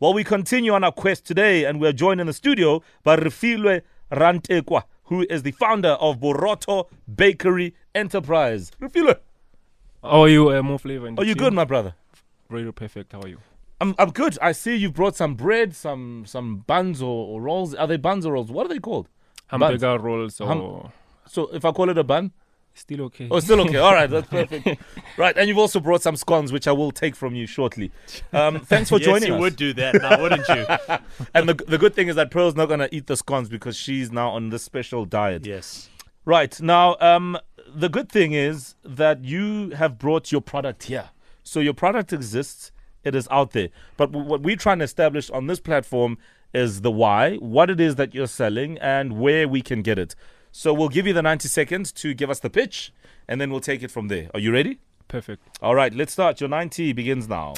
Well, we continue on our quest today, and we're joined in the studio by Refiloe Rantekoa, who is the founder of Borotho Bakery Enterprise. Refiloe, How are you, uh, Mo Flava? and the are you team? good, my brother? Very perfect. How are you? I'm, I'm good. I see you brought some bread, some some buns or, or rolls. Are they buns or rolls? What are they called? Buns. Rolls or Hum- So if I call it a bun, still okay? oh, still okay. All right, that's perfect. right, and you've also brought some scones, which I will take from you shortly. Um, thanks for yes, joining you us. would do that now, wouldn't you? And the, the good thing is that Pearl's not going to eat the scones because she's now on this special diet. yes. Right. Now, um, the good thing is that you have brought your product here. So your product exists, it is out there. But w- what we're trying to establish on this platform is the why, what it is that you're selling, and where we can get it. So we'll give you the 90 seconds to give us the pitch, and then we'll take it from there. Are you ready? Perfect. All right, let's start. Your 90 begins now.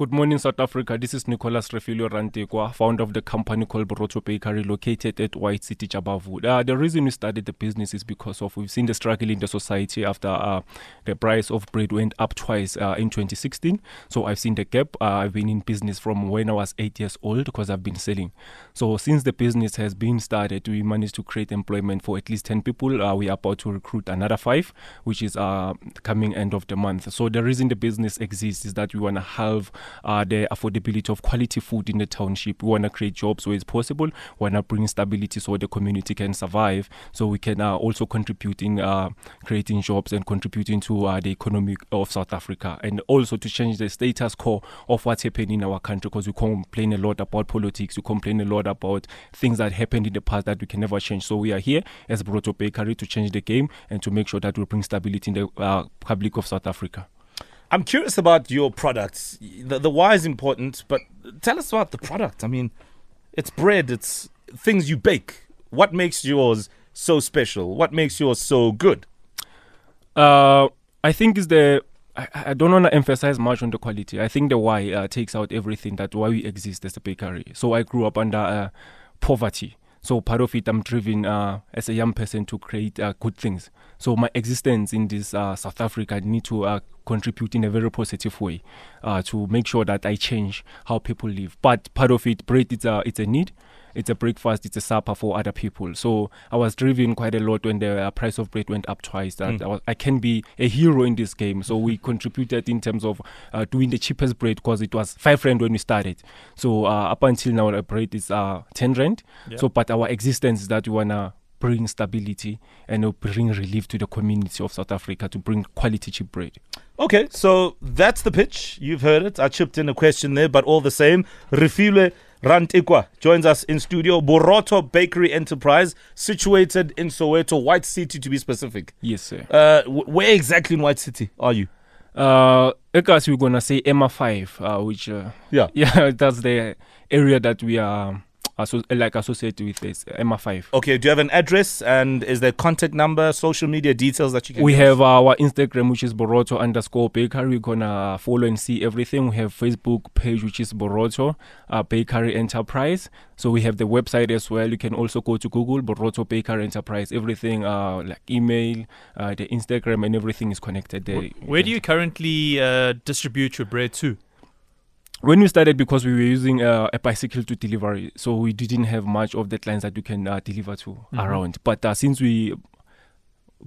Good morning, South Africa. This is Nicolas Refiloe Rantekoa, founder of the company called Borotho Bakery, located at White City, Jabavu. Uh, the reason we started the business is because of we've seen the struggle in the society after uh, the price of bread went up twice uh, in 2016. So I've seen the gap. Uh, I've been in business from when I was eight years old because I've been selling. So since the business has been started, we managed to create employment for at least 10 people. Uh, we are about to recruit another five, which is uh, coming end of the month. So the reason the business exists is that we want to have uh, the affordability of quality food in the township. We want to create jobs where it's possible. We want to bring stability so the community can survive. So we can uh, also contribute in uh, creating jobs and contributing to uh, the economy of South Africa, and also to change the status quo of what's happening in our country. Because we complain a lot about politics, we complain a lot about things that happened in the past that we can never change. So we are here as Borotho Bakery to change the game and to make sure that we bring stability in the uh, public of South Africa. I'm curious about your products. The, the why is important, but tell us about the product. I mean, it's bread, it's things you bake. What makes yours so special? What makes yours so good? Uh, I think is the I, don't want to emphasize much on the quality. I think the why uh, takes out everything that why we exist as a bakery. So I grew up under uh, poverty. So part of it, I'm driven uh, as a young person to create uh, good things. So my existence in this uh, South Africa, I need to uh, contribute in a very positive way uh, to make sure that I change how people live. But part of it, bread, it's a it's a need. It's a breakfast, it's a supper for other people. So I was driven quite a lot when the uh, price of bread went up twice. That Mm. I, was, I can be a hero in this game. So we contributed in terms of uh, doing the cheapest bread because it was five rand when we started. So uh, up until now, the bread is uh, ten rand. Yeah. So, but our existence is that we wanna bring stability and uh, bring relief to the community of South Africa to bring quality cheap bread. Okay, so that's the pitch. You've heard it. I chipped in a question there, but all the same, Refiloe Rantekoa joins us in studio. Borotho Bakery Enterprise, situated in Soweto, White City to be specific. Yes, sir. Uh, where exactly in White City are you? Uh, Ekas, we're gonna say Emma five, uh, which uh, Yeah. yeah, that's the area that we are asso- like associated with this Emma five. Okay, do you have an address and is there contact number, social media details that you can We give us? have our Instagram, which is Borotho underscore Bakery. We're gonna follow and see everything. We have Facebook page, which is Borotho uh, Bakery Enterprise. So we have the website as well. You can also go to Google Borotho Bakery Enterprise. Everything, uh, like email, uh, the Instagram, and everything is connected there. Where do you currently uh, distribute your bread to? When we started because we were using uh, a bicycle to deliver so we didn't have much of the clients that we can uh, deliver to Mhm. around but uh, since we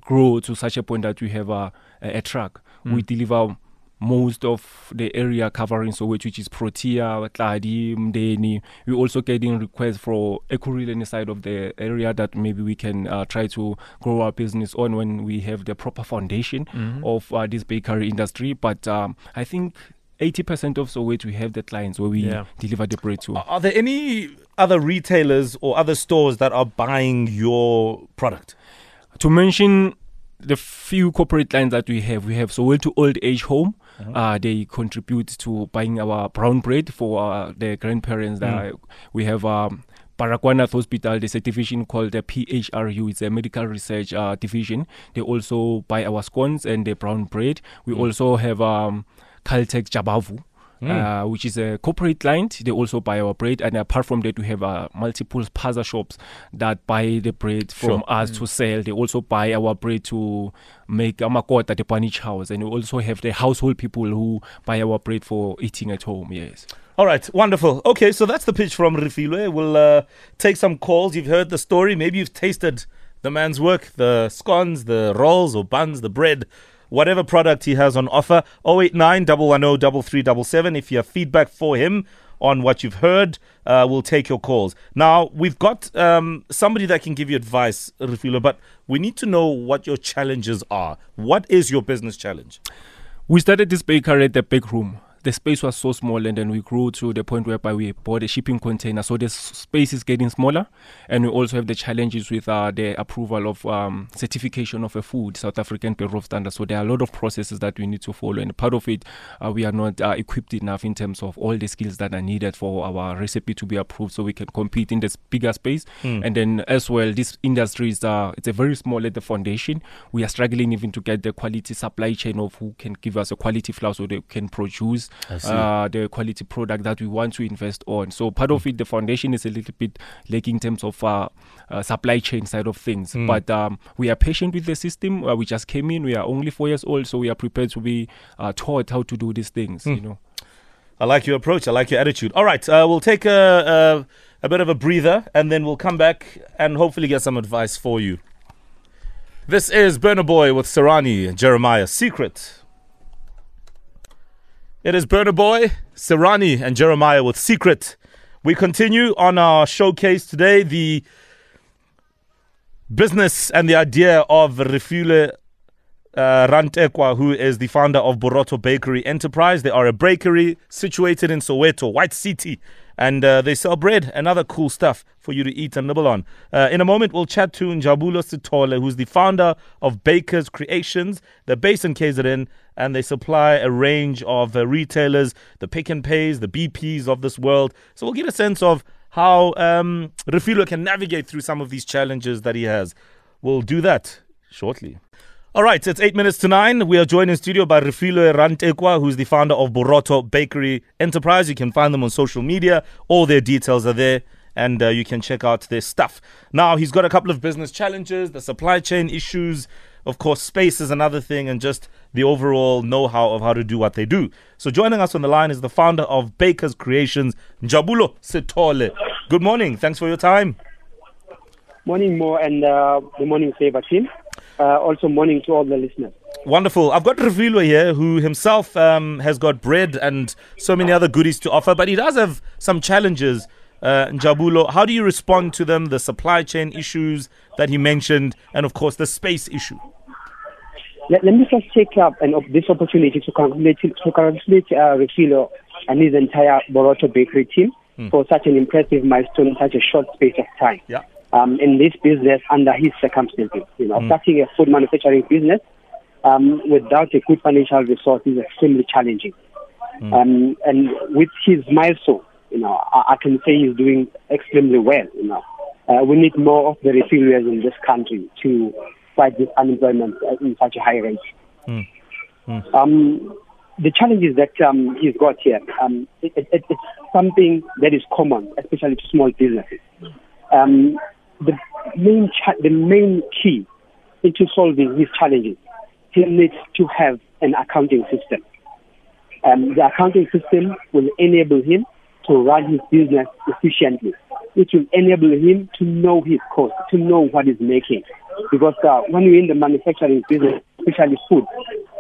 grow to such a point that we have uh, a, a truck we Mm. deliver most of the area covering Soweto, which is Protea, Tladi, Mdeni. We're also getting requests for Ekurhuleni side of the area that maybe we can uh, try to grow our business on when we have the proper foundation Mhm. of uh, this bakery industry. But um, I think 80% of Soweto we have the clients where we Yeah. deliver the bread to. Are there any other retailers or other stores that are buying your product? to mention the few corporate clients that we have, we have Soweto Old Age Home. Uh-huh. Uh, they contribute to buying our brown bread for uh, the grandparents. That we have um, Baragwanath Hospital. There's a division called the PHRU. It's a medical research uh, division. They also buy our scones and the brown bread. We Mm. also have um, Caltex Jabavu. uh, which is a corporate client. They also buy our bread, and apart from that, we have uh, multiple spaza shops that buy the bread from Sure. us to sell. They also buy our bread to make amakota, the panich house, and we also have the household people who buy our bread for eating at home. Yes. All right, wonderful. Okay, so that's the pitch from Refiloe. We'll uh, take some calls. You've heard the story. Maybe you've tasted the man's work, the scones, the rolls or buns, the bread, whatever product he has on offer. 089 110 3377. If you have feedback for him on what you've heard, uh, we'll take your calls. Now, we've got um, somebody that can give you advice, Refiloe, but we need to know what your challenges are. What is your business challenge? We started this bakery at the back room. The space was so small, and then we grew to the point whereby we bought a shipping container. So the space is getting smaller, and we also have the challenges with uh, the approval of um, certification of a food, South African Bureau of Standards. So there are a lot of processes that we need to follow, and part of it, uh, we are not uh, equipped enough in terms of all the skills that are needed for our recipe to be approved, so we can compete in this bigger space. And then as well, this industry is uh, it's a very small at the foundation. We are struggling even to get the quality supply chain of who can give us a quality flour so they can produce. Uh, the quality product that we want to invest on. So part of it, the foundation is a little bit lacking in terms of uh, uh, supply chain side of things. But um, we are patient with the system. Uh, we just came in. We are only four years old, so we are prepared to be uh, taught how to do these things. You know. I like your approach. I like your attitude. All right, uh, we'll take a, a a bit of a breather, and then we'll come back and hopefully get some advice for you. This is Burner Boy with Sarani Jeremiah. Secret. It is Burner Boy, Sarani, and Jeremiah with Secret. We continue on our showcase today. The business and the idea of Refiloe uh, Rantekoa, who is the founder of Borotho Bakery Enterprise. They are a bakery situated in Soweto, White City, and uh, they sell bread and other cool stuff for you to eat and nibble on. Uh, in a moment, we'll chat to Njabulo Sitole, who's the founder of Baker's Creations. They're based in KZN, and they supply a range of uh, retailers, the Pick and Pays, the BPs of this world. So we'll get a sense of how um, can navigate through some of these challenges that he has. We'll do that shortly. All right, it's eight minutes to nine. We are joined in studio by Refiloe Rantekoa, who's the founder of Borotho Bakery Enterprise. You can find them on social media. All their details are there, and uh, you can check out their stuff. Now, he's got a couple of business challenges, the supply chain issues. Of course, space is another thing, and just the overall know how of how to do what they do. So, joining us on the line is the founder of Baker's Creations, Njabulo Sitole. Good morning. Thanks for your time. Morning, Mo, and uh, morning Flava team. Uh, also, morning to all the listeners. Wonderful. I've got Refiloe here who himself um, has got bread and so many other goodies to offer, but he does have some challenges. Uh, Njabulo, how do you respond to them? The supply chain issues that he mentioned, and of course the space issue. Let, let me just take up an, this opportunity to congratulate, to congratulate uh, Refiloe and his entire Borotho Bakery team for such an impressive milestone in such a short space of time. Yeah. Um, in this business under his circumstances, you know, starting a food manufacturing business um, without a good financial resource is extremely challenging. Um, and with his milestone, you know, I, I can say he's doing extremely well. You know, uh, we need more of the refugee in this country to fight this unemployment in such a high rate. Um, the challenges that um, he's got here, um, it, it, it's something that is common, especially to small businesses. Um, the main cha- the main key into solving these challenges, he needs to have an accounting system. Um, the accounting system will enable him to run his business efficiently. It will enable him to know his cost, to know what he's making. Because uh, when you're in the manufacturing business, especially food,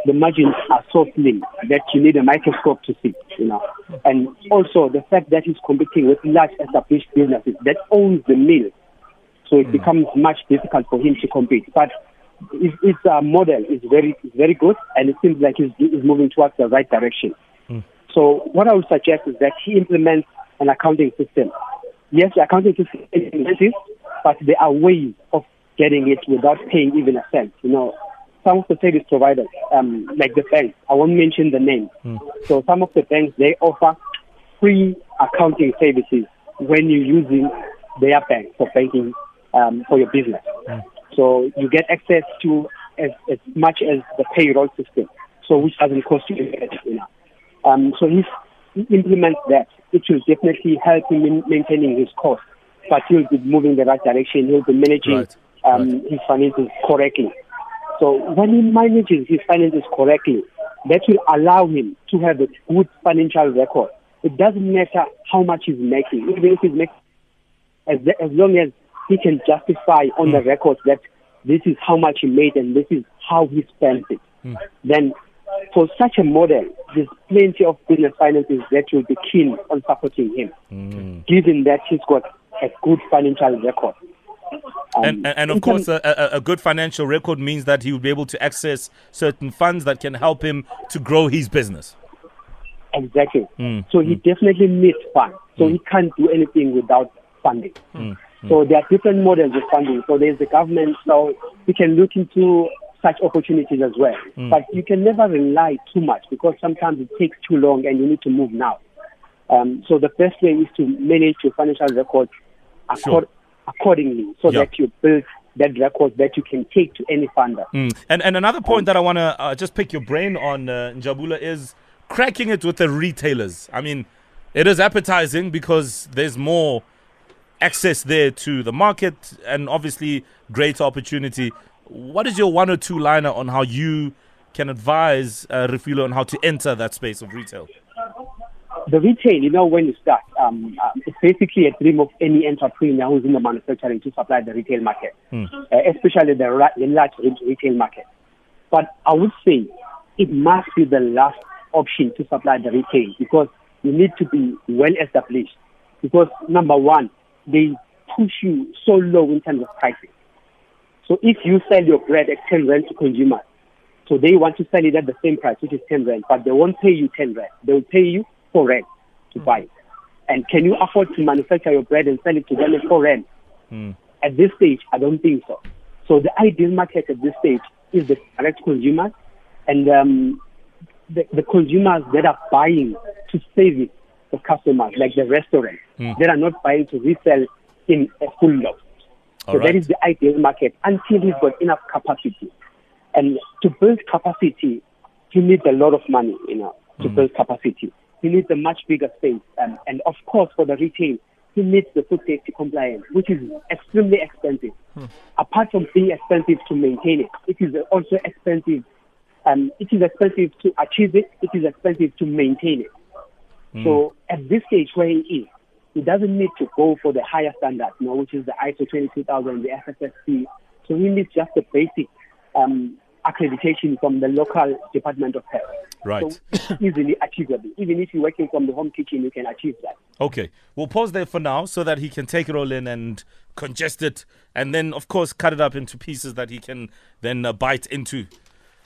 the margins are so slim that you need a microscope to see, you know. And also the fact that he's competing with large established businesses that owns the mill, so it becomes much difficult for him to compete. But his, his uh, model is very is very good, and it seems like he's, he's moving towards the right direction. So what I would suggest is that he implements an accounting system. Yes, the accounting system is expensive, but there are ways of getting it without paying even a cent. You know, some of the service providers, um, like the banks, I won't mention the name. So some of the banks they offer free accounting services when you're using their bank for banking um, for your business. So you get access to as, as much as the payroll system, so which doesn't cost you know. Um, so he's he implements that, it will definitely help him in maintaining his cost. But he'll be moving in the right direction. He'll be managing Right. um, his finances correctly. So when he manages his finances correctly, that will allow him to have a good financial record. It doesn't matter how much he's making, even if he's making, as, as long as he can justify on the hmm. record that this is how much he made and this is how he spent it, hmm. then for such a model, there's plenty of business finances that will be keen on supporting him, hmm. given that he's got a good financial record. Um, And, and, and of course, a, a, a good financial record means that he will be able to access certain funds that can help him to grow his business. Exactly. Mm, So he definitely needs funds. So he can't do anything without funding. Mm, So there are different models of funding. So there's the government. So we can look into such opportunities as well. Mm. But you can never rely too much because sometimes it takes too long and you need to move now. Um, so the best way is to manage your financial records accord- accordingly so Yeah. that you build that record that you can take to any funder. Mm. And and another point that I want to uh, just pick your brain on, uh, Njabulo, is cracking it with the retailers. I mean, it is appetizing because there's more access there to the market and obviously greater opportunity. What is your one or two liner on how you can advise uh, Refiloe on how to enter that space of retail? the retail, you know, when you start, um, uh, it's basically a dream of any entrepreneur who's in the manufacturing to supply the retail market, uh, especially the, ra- the large retail market. But I would say it must be the last option to supply the retail because you need to be well established. Because number one, they push you so low in terms of pricing. So if you sell your bread at 10 rand to consumers, so they want to sell it at the same price, which is 10 rand, but they won't pay you 10 rand. They will pay you 4 rand to buy it. And can you afford to manufacture your bread and sell it to them at 4 rand? At this stage, I don't think so. So the ideal market at this stage is the direct consumers and um, the, the consumers that are buying to service the customers, like the restaurants, that are not buying to resell in a full lot. So All that right. is the ideal market until he's got enough capacity. And to build capacity, he needs a lot of money, you know, to build capacity. He needs a much bigger space. Um, and of course, for the retail, he needs the food safety compliance, which is extremely expensive. Apart from being expensive to maintain it, it is also expensive. Um, it is expensive to achieve it. It is expensive to maintain it. So at this stage where he is, he doesn't need to go for the higher standard, you know, which is the ISO 22000, the FSSC. So he needs just the basic um, accreditation from the local Department of Health. Right. So easily achievable. Even if you're working from the home kitchen, you can achieve that. Okay, we'll pause there for now so that he can take it all in and congest it, and then, of course, cut it up into pieces that he can then uh, bite into.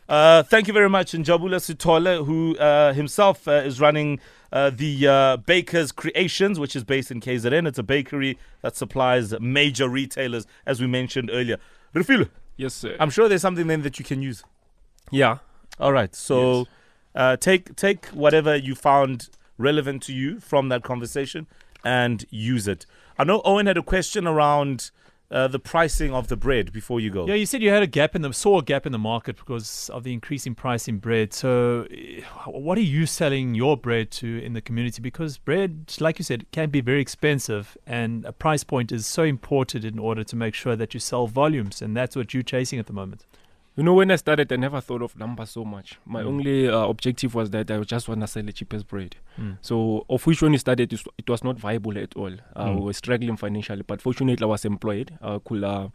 Uh, thank you very much, Njabulo Sitole, who uh, himself uh, is running uh, the uh, Baker's Creations, which is based in KZN. It's a bakery that supplies major retailers, as we mentioned earlier. Refiloe, Yes, sir. I'm sure there's something then that you can use. yeah. All right. So uh, take take whatever you found relevant to you from that conversation and use it. I know Owen had a question around uh, the pricing of the bread before you go. Yeah, you said you had a gap in the saw a gap in the market because of the increasing price in bread. So, eh, what are you selling your bread to in the community? Because bread, like you said, can be very expensive, and a price point is so important in order to make sure that you sell volumes, and that's what you're chasing at the moment. You know, when I started, I never thought of numbers so much. My only uh, objective was that I just want to sell the cheapest bread. So, of which when we started, it was- not viable at all. Uh, We were struggling financially, but fortunately, I was employed. I could uh,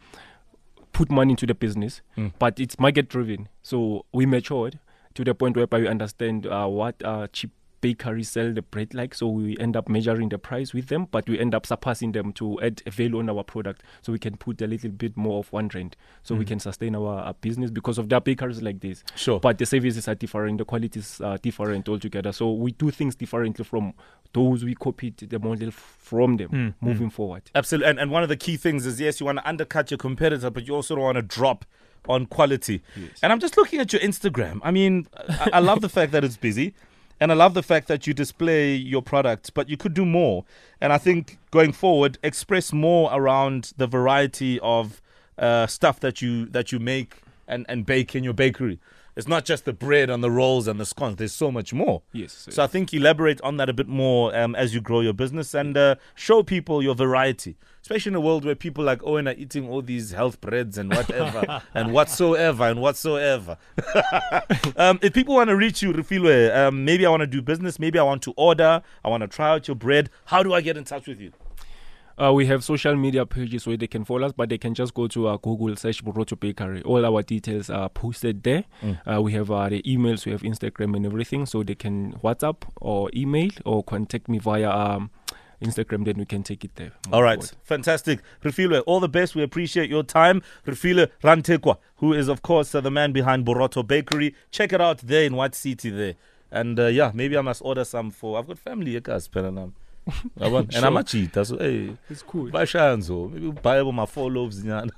put money into the business, but it's market driven. So, we matured to the point whereby we understand uh, what uh, cheap bakeries sell the bread like. So, we end up measuring the price with them, but we end up surpassing them to add value on our product so we can put a little bit more of one rand so we mm. can sustain our, our business because of the bakeries like this. Sure. But the services are different, the qualities are different altogether. So we do things differently from those we copied the model f- from them mm, mm. moving forward. Absolutely. And, and one of the key things is yes, you want to undercut your competitor, but you also don't want to drop on quality. And I'm just looking at your Instagram. I mean, I, I love the fact that it's busy. And I love the fact that you display your products, but you could do more. And I think going forward, express more around the variety of uh, stuff that you that you make and, and bake in your bakery. It's not just the bread and the rolls and the scones. There's so much more. Yes. So I think elaborate on that a bit more um, as you grow your business and uh, show people your variety, especially in a world where people like Owen are eating all these health breads and whatever and whatsoever and whatsoever. um, if people want to reach you, Refiloe, um, maybe I want to do business, maybe I want to order, I want to try out your bread. How do I get in touch with you? Uh, we have social media pages where they can follow us, but they can just go to our Google search Borotho Bakery. All our details are posted there. Uh, we have uh, the emails, we have Instagram and everything, so they can WhatsApp or email or contact me via um, Instagram. Then we can take it there. All right, fantastic. Refiloe, all the best. We appreciate your time. Refiloe Rantekoa, who is, of course, uh, the man behind Borotho Bakery. Check it out there in White City there. And uh, yeah, maybe I must order some for. I've got family, guys, Penanam. And I'm a cheater, so hey, It's cool. buy shanzo. Maybe buy about my four loaves. nyana.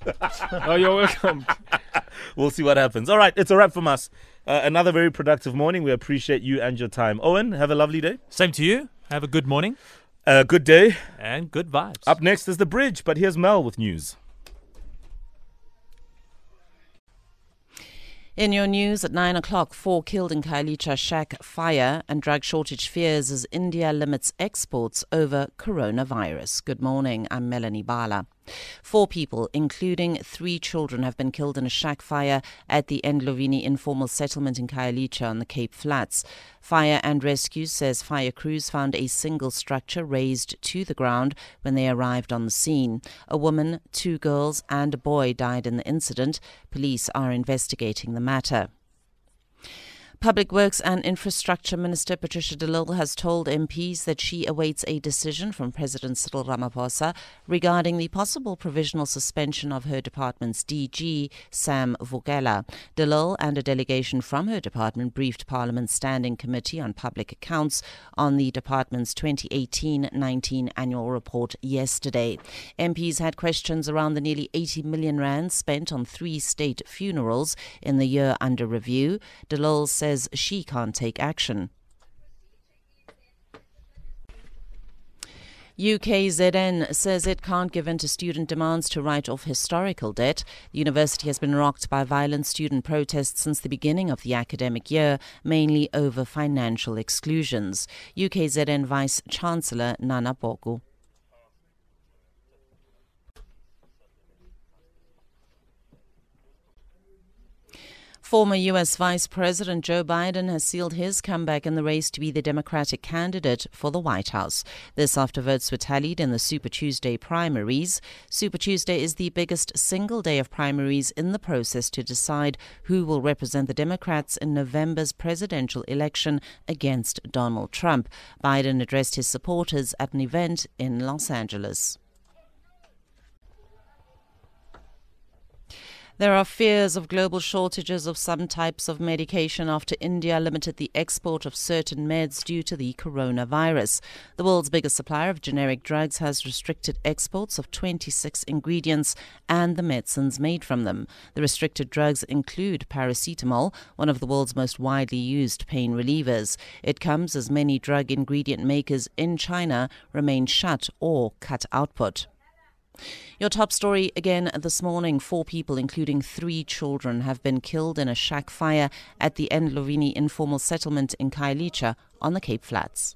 oh, you're welcome. we'll see what happens. All right, it's a wrap from us. Uh, another very productive morning. We appreciate you and your time. Owen, have a lovely day. Same to you. Have a good morning Uh, good day. and good vibes. Up next is the bridge, but here's Mel with news. In your news at 9 o'clock, four killed in Khayelitsha shack fire and drug shortage fears as India limits exports over coronavirus. Good morning, I'm Melanie Bala. Four people, including three children, have been killed in a shack fire at the Endlovini informal settlement in Khayelitsha on the Cape Flats. Fire and Rescue says fire crews found a single structure razed to the ground when they arrived on the scene. A woman, two girls, and a boy died in the incident. Police are investigating the matter. Public Works and Infrastructure Minister Patricia de Lille has told MPs that she awaits a decision from President Cyril Ramaphosa regarding the possible provisional suspension of her department's DG, Sam Vukela. De Lille and a delegation from her department briefed Parliament's Standing Committee on Public Accounts on the department's 2018-19 annual report yesterday. MPs had questions around the nearly 80 million rand spent on three state funerals in the year under review. De Lille says she can't take action. UKZN says it can't give in to student demands to write off historical debt. The university has been rocked by violent student protests since the beginning of the academic year, mainly over financial exclusions. UKZN Vice Chancellor Nana Poku. Former U.S. Vice President Joe Biden has sealed his comeback in the race to be the Democratic candidate for the White House. This after votes were tallied in the Super Tuesday primaries. Super Tuesday is the biggest single day of primaries in the process to decide who will represent the Democrats in November's presidential election against Donald Trump. Biden addressed his supporters at an event in Los Angeles. There are fears of global shortages of some types of medication after India limited the export of certain meds due to the coronavirus. The world's biggest supplier of generic drugs has restricted exports of 26 ingredients and the medicines made from them. The restricted drugs include paracetamol, one of the world's most widely used pain relievers. It comes as many drug ingredient makers in China remain shut or cut output. Your top story again this morning four people, including three children, have been killed in a shack fire at the Endlovini informal settlement in Khayelitsha on the Cape Flats.